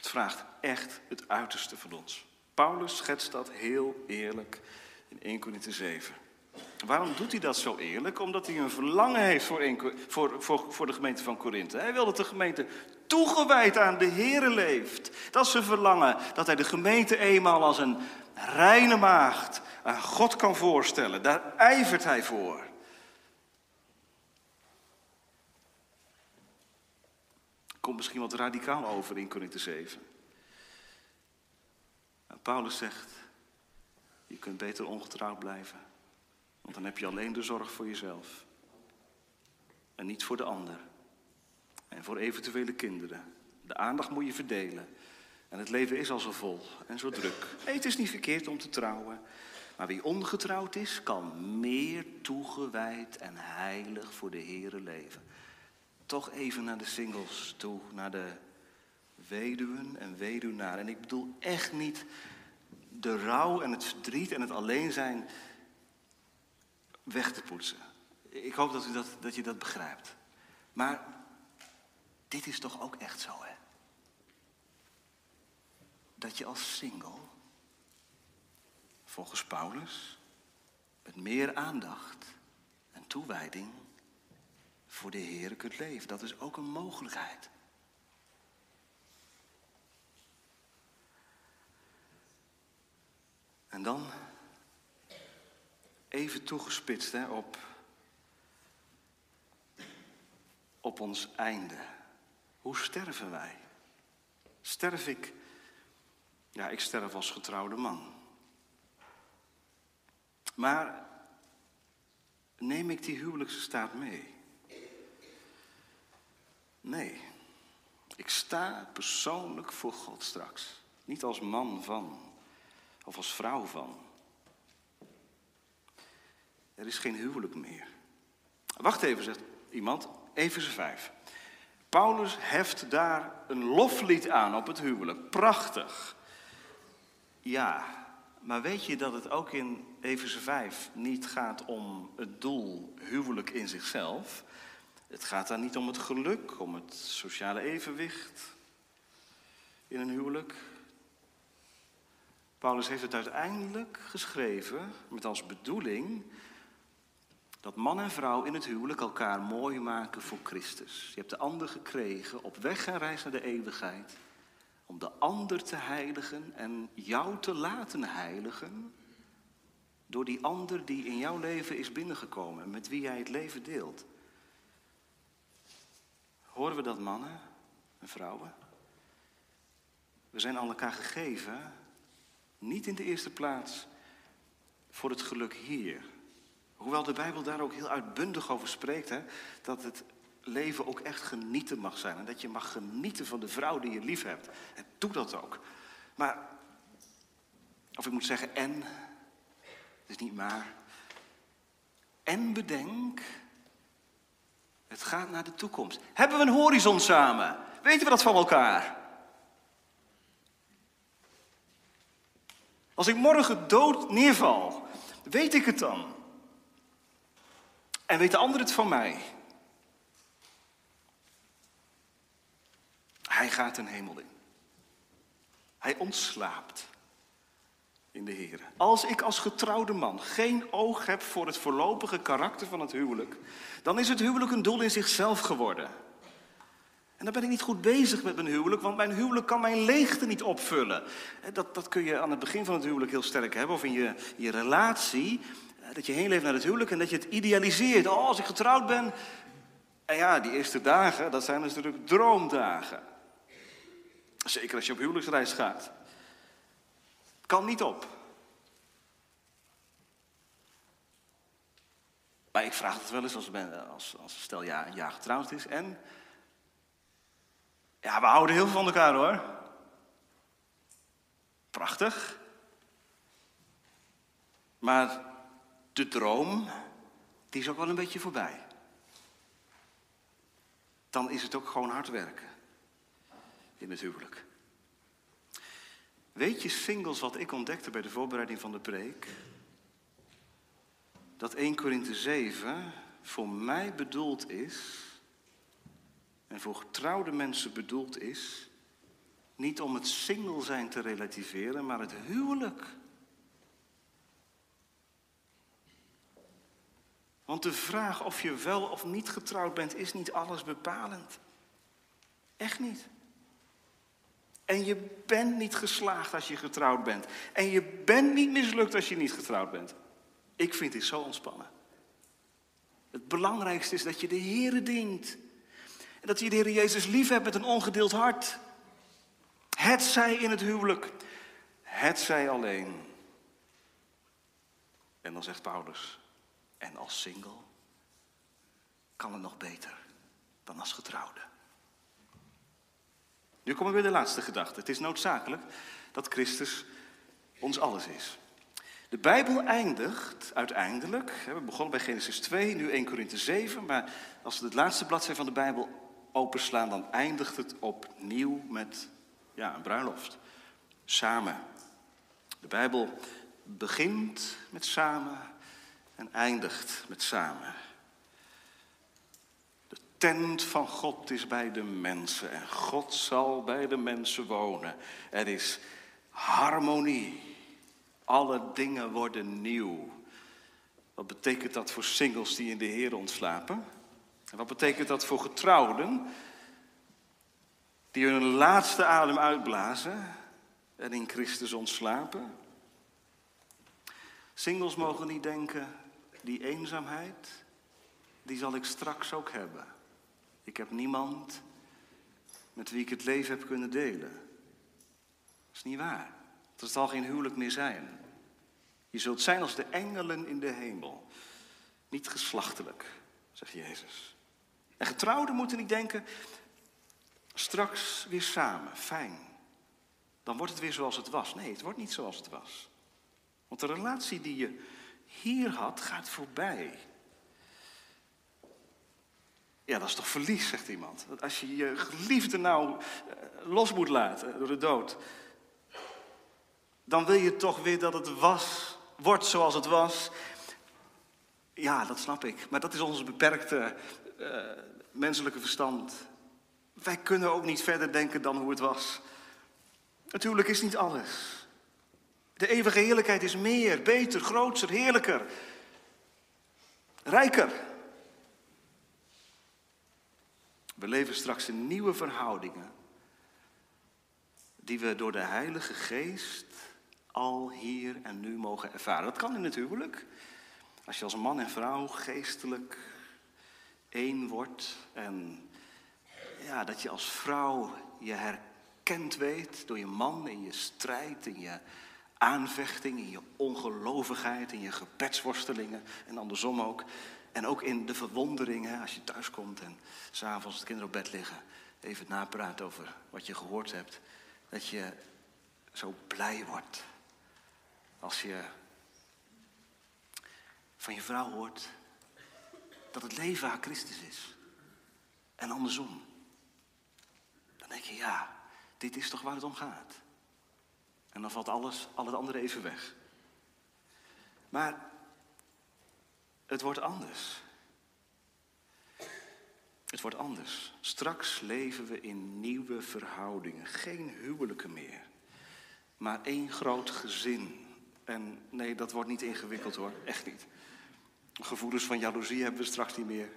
Het vraagt echt het uiterste van ons. Paulus schetst dat heel eerlijk in 1 Corinthië 7. Waarom doet hij dat zo eerlijk? Omdat hij een verlangen heeft voor, voor, voor, voor de gemeente van Korinthe. Hij wil dat de gemeente toegewijd aan de Here leeft. Dat is verlangen, dat hij de gemeente eenmaal als een reine maagd aan God kan voorstellen. Daar ijvert hij voor. Komt misschien wat radicaal over in Korinthe 7. Paulus zegt, je kunt beter ongetrouwd blijven. Want dan heb je alleen de zorg voor jezelf. En niet voor de ander. En voor eventuele kinderen. De aandacht moet je verdelen. En het leven is al zo vol en zo druk. het is niet verkeerd om te trouwen. Maar wie ongetrouwd is, kan meer toegewijd en heilig voor de Here leven. Toch even naar de singles toe, naar de weduwen en weduwnaren. En ik bedoel echt niet de rouw en het verdriet en het alleen zijn weg te poetsen. Ik hoop dat, u dat, dat je dat begrijpt. Maar dit is toch ook echt zo, hè? Dat je als single, volgens Paulus, met meer aandacht en toewijding voor de Heer kunt leven. Dat is ook een mogelijkheid. En dan even toegespitst hè, op, op ons einde. Hoe sterven wij? Sterf ik? Ja, ik sterf als getrouwde man. Maar neem ik die huwelijkse staat mee? Nee, ik sta persoonlijk voor God straks. Niet als man van of als vrouw van. Er is geen huwelijk meer. Wacht even, zegt iemand, Efeze 5. Paulus heft daar een loflied aan op het huwelijk. Prachtig. Ja, maar weet je dat het ook in Efeze 5 niet gaat om het doel huwelijk in zichzelf? Het gaat daar niet om het geluk, om het sociale evenwicht in een huwelijk. Paulus heeft het uiteindelijk geschreven met als bedoeling dat man en vrouw in het huwelijk elkaar mooi maken voor Christus. Je hebt de ander gekregen op weg en reis naar de eeuwigheid. Om de ander te heiligen en jou te laten heiligen. Door die ander die in jouw leven is binnengekomen en met wie jij het leven deelt. Horen we dat mannen en vrouwen? We zijn aan elkaar gegeven, niet in de eerste plaats voor het geluk hier Hoewel de Bijbel daar ook heel uitbundig over spreekt, hè, dat het leven ook echt genieten mag zijn. En dat je mag genieten van de vrouw die je lief hebt. En doe dat ook. Maar, of ik moet zeggen en, het is niet maar. En bedenk, het gaat naar de toekomst. Hebben we een horizon samen? Weten we dat van elkaar? Als ik morgen dood neerval, weet ik het dan? En weet de ander het van mij? Hij gaat een hemel in. Hij ontslaapt in de Heer. Als ik als getrouwde man geen oog heb voor het voorlopige karakter van het huwelijk, dan is het huwelijk een doel in zichzelf geworden. En dan ben ik niet goed bezig met mijn huwelijk, want mijn huwelijk kan mijn leegte niet opvullen. Dat, dat kun je aan het begin van het huwelijk heel sterk hebben, of in je, je relatie. Dat je heen leeft naar het huwelijk en dat je het idealiseert. Oh, als ik getrouwd ben. En ja, die eerste dagen, dat zijn natuurlijk droomdagen. Zeker als je op huwelijksreis gaat. Kan niet op. Maar ik vraag het wel eens als, als, als stel ja, een jaar getrouwd is. En ja, we houden heel veel van elkaar hoor. Prachtig. Maar de droom, die is ook wel een beetje voorbij. Dan is het ook gewoon hard werken in het huwelijk. Weet je, singles, wat ik ontdekte bij de voorbereiding van de preek? Dat 1 Korinthe 7 voor mij bedoeld is, en voor getrouwde mensen bedoeld is, niet om het single zijn te relativeren, maar het huwelijk Want de vraag of je wel of niet getrouwd bent, is niet alles bepalend. Echt niet. En je bent niet geslaagd als je getrouwd bent. En je bent niet mislukt als je niet getrouwd bent. Ik vind dit zo ontspannen. Het belangrijkste is dat je de Heer dient. En dat je de Heer Jezus lief hebt met een ongedeeld hart. Het zij in het huwelijk. Het zij alleen. En dan zegt Paulus, en als single kan het nog beter dan als getrouwde. Nu komen we bij de laatste gedachte. Het is noodzakelijk dat Christus ons alles is. De Bijbel eindigt uiteindelijk, we begonnen bij Genesis 2, nu 1 Korinthe 7, maar als we het laatste bladzijde van de Bijbel openslaan, dan eindigt het opnieuw met ja, een bruiloft. Samen. De Bijbel begint met samen en eindigt met samen. Tent van God is bij de mensen en God zal bij de mensen wonen. Er is harmonie. Alle dingen worden nieuw. Wat betekent dat voor singles die in de Heer ontslapen? En wat betekent dat voor getrouwden die hun laatste adem uitblazen en in Christus ontslapen? Singles mogen niet denken, die eenzaamheid, die zal ik straks ook hebben. Ik heb niemand met wie ik het leven heb kunnen delen. Dat is niet waar. Dat zal geen huwelijk meer zijn. Je zult zijn als de engelen in de hemel. niet geslachtelijk, zegt Jezus. En getrouwden moeten niet denken, straks weer samen, fijn. Dan wordt het weer zoals het was. Nee, het wordt niet zoals het was. Want de relatie die je hier had, gaat voorbij. Ja, dat is toch verlies, zegt iemand. Als je je geliefde nou eh, los moet laten door de dood, dan wil je toch weer dat het was, wordt zoals het was. Ja, dat snap ik. Maar dat is ons beperkte uh, menselijke verstand. Wij kunnen ook niet verder denken dan hoe het was. Natuurlijk is niet alles. De eeuwige heerlijkheid is meer, beter, groter, heerlijker, rijker. We leven straks in nieuwe verhoudingen die we door de Heilige Geest al hier en nu mogen ervaren. Dat kan in het huwelijk. Als je als man en vrouw geestelijk één wordt en ja, dat je als vrouw je herkend weet door je man in je strijd, in je aanvechting, in je ongelovigheid, in je gebedsworstelingen en andersom ook. En ook in de verwonderingen als je thuis komt en s'avonds de kinderen op bed liggen, even napraten over wat je gehoord hebt. Dat je zo blij wordt als je van je vrouw hoort dat het leven haar Christus is. En andersom. Dan denk je, ja, dit is toch waar het om gaat. En dan valt alles, al het andere even weg. Maar het wordt anders. Het wordt anders. Straks leven we in nieuwe verhoudingen. Geen huwelijken meer. Maar één groot gezin. En nee, dat wordt niet ingewikkeld hoor. Echt niet. Gevoelens van jaloezie hebben we straks niet meer.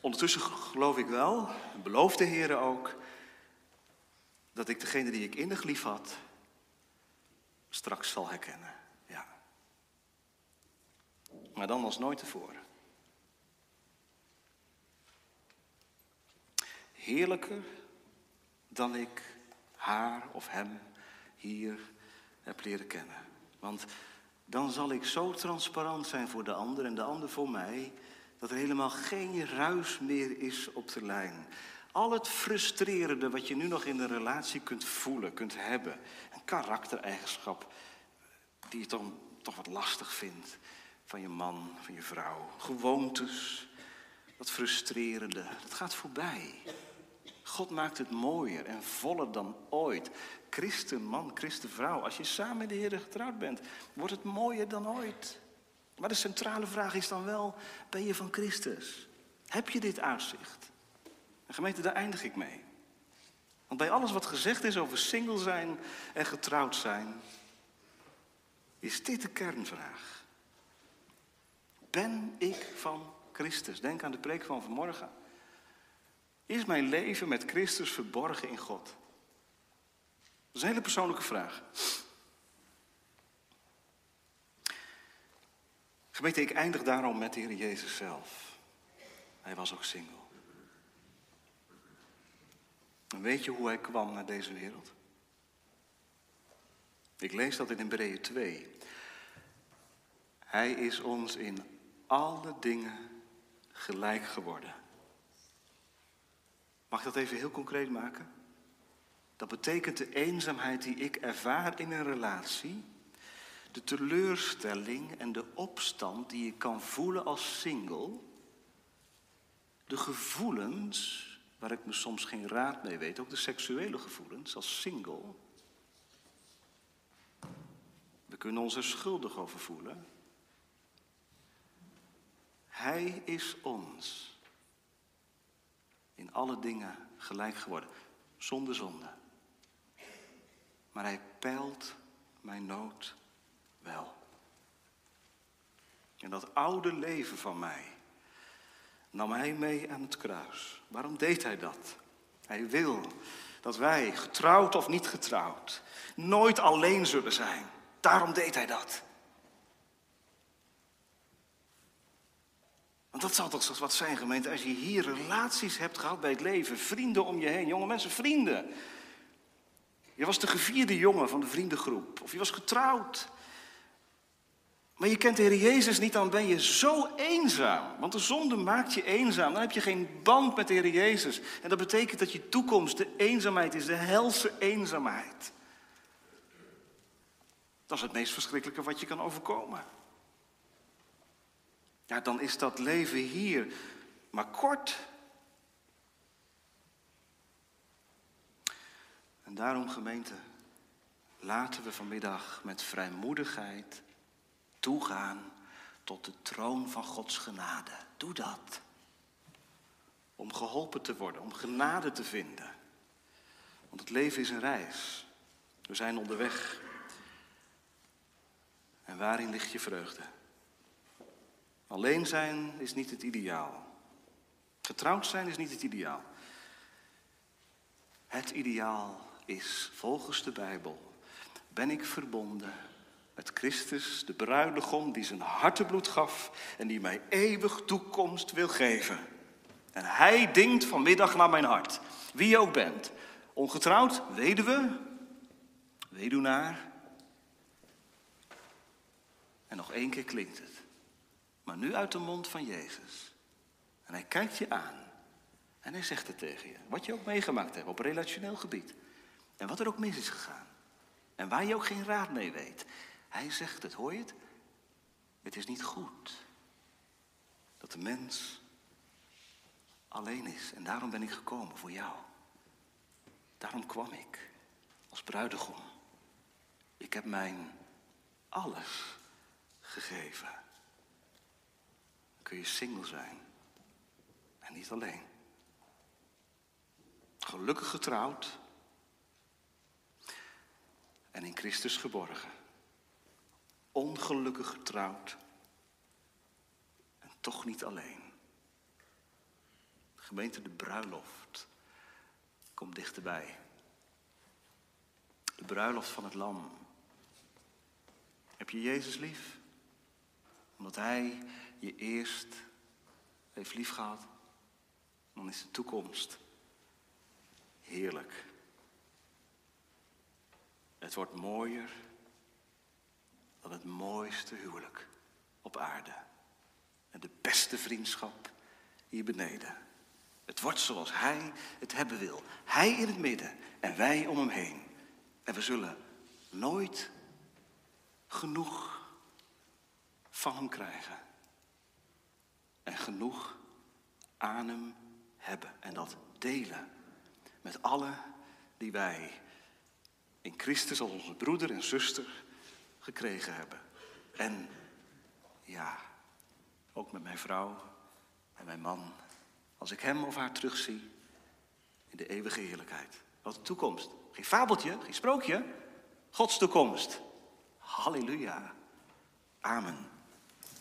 Ondertussen geloof ik wel, en beloof de Heer ook, dat ik degene die ik innig lief had, straks zal herkennen. Maar dan als nooit tevoren. Heerlijker dan ik haar of hem hier heb leren kennen. Want dan zal ik zo transparant zijn voor de ander en de ander voor mij, dat er helemaal geen ruis meer is op de lijn. Al het frustrerende wat je nu nog in een relatie kunt voelen, kunt hebben, een karaktereigenschap die je toch, toch wat lastig vindt van je man, van je vrouw, gewoontes, dat frustrerende, dat gaat voorbij. God maakt het mooier en voller dan ooit. Christenman, christenvrouw, als je samen met de Heer getrouwd bent, wordt het mooier dan ooit. Maar de centrale vraag is dan wel, ben je van Christus? Heb je dit uitzicht? En gemeente, daar eindig ik mee. Want bij alles wat gezegd is over single zijn en getrouwd zijn, is dit de kernvraag. Ben ik van Christus? Denk aan de preek van vanmorgen. Is mijn leven met Christus verborgen in God? Dat is een hele persoonlijke vraag. Gemeente, ik eindig daarom met de Heer Jezus zelf. Hij was ook single. Weet je hoe hij kwam naar deze wereld? Ik lees dat in Hebreeën 2. Hij is ons in alle dingen gelijk geworden. Mag ik dat even heel concreet maken? Dat betekent de eenzaamheid die ik ervaar in een relatie, de teleurstelling en de opstand die ik kan voelen als single, de gevoelens waar ik me soms geen raad mee weet, ook de seksuele gevoelens als single. We kunnen ons er schuldig over voelen. Hij is ons in alle dingen gelijk geworden, zonder zonde. Maar hij peilt mijn nood wel. En dat oude leven van mij nam hij mee aan het kruis. Waarom deed hij dat? Hij wil dat wij, getrouwd of niet getrouwd, nooit alleen zullen zijn. Daarom deed hij dat. Want dat zal toch wat zijn, gemeente, als je hier relaties hebt gehad bij het leven, vrienden om je heen, jonge mensen, vrienden. Je was de gevierde jongen van de vriendengroep, of je was getrouwd. Maar je kent de Heer Jezus niet, dan ben je zo eenzaam. Want de zonde maakt je eenzaam. Dan heb je geen band met de Heer Jezus. En dat betekent dat je toekomst de eenzaamheid is, de helse eenzaamheid. Dat is het meest verschrikkelijke wat je kan overkomen. Ja, dan is dat leven hier maar kort. En daarom, gemeente, laten we vanmiddag met vrijmoedigheid toegaan tot de troon van Gods genade. Doe dat. Om geholpen te worden, om genade te vinden. Want het leven is een reis. We zijn onderweg. En waarin ligt je vreugde? Alleen zijn is niet het ideaal. Getrouwd zijn is niet het ideaal. Het ideaal is volgens de Bijbel: ben ik verbonden met Christus, de bruidegom die zijn hartebloed gaf en die mij eeuwig toekomst wil geven. En hij dingt vanmiddag naar mijn hart, wie je ook bent. Ongetrouwd, weduwe, weduwnaar. En nog één keer klinkt het. Maar nu uit de mond van Jezus. En hij kijkt je aan. En hij zegt het tegen je. Wat je ook meegemaakt hebt op relationeel gebied. En wat er ook mis is gegaan. En waar je ook geen raad mee weet. Hij zegt het, hoor je het? Het is niet goed dat de mens alleen is. En daarom ben ik gekomen voor jou. Daarom kwam ik als bruidegom. Ik heb mijn alles gegeven. Kun je single zijn. En niet alleen. Gelukkig getrouwd. En in Christus geborgen ongelukkig getrouwd en toch niet alleen. gemeente de bruiloft komt dichterbij. De bruiloft van het lam. Heb je Jezus lief? Omdat Hij je eerst heeft liefgehad, dan is de toekomst heerlijk. Het wordt mooier dan het mooiste huwelijk op aarde. En de beste vriendschap hier beneden. Het wordt zoals Hij het hebben wil. Hij in het midden en wij om hem heen. En we zullen nooit genoeg van hem krijgen. En genoeg aan hem hebben. En dat delen met alle die wij in Christus als onze broeder en zuster gekregen hebben. En ja, ook met mijn vrouw en mijn man. Als ik hem of haar terugzie in de eeuwige heerlijkheid. Wat de toekomst. Geen fabeltje, geen sprookje. Gods toekomst. Halleluja. Amen.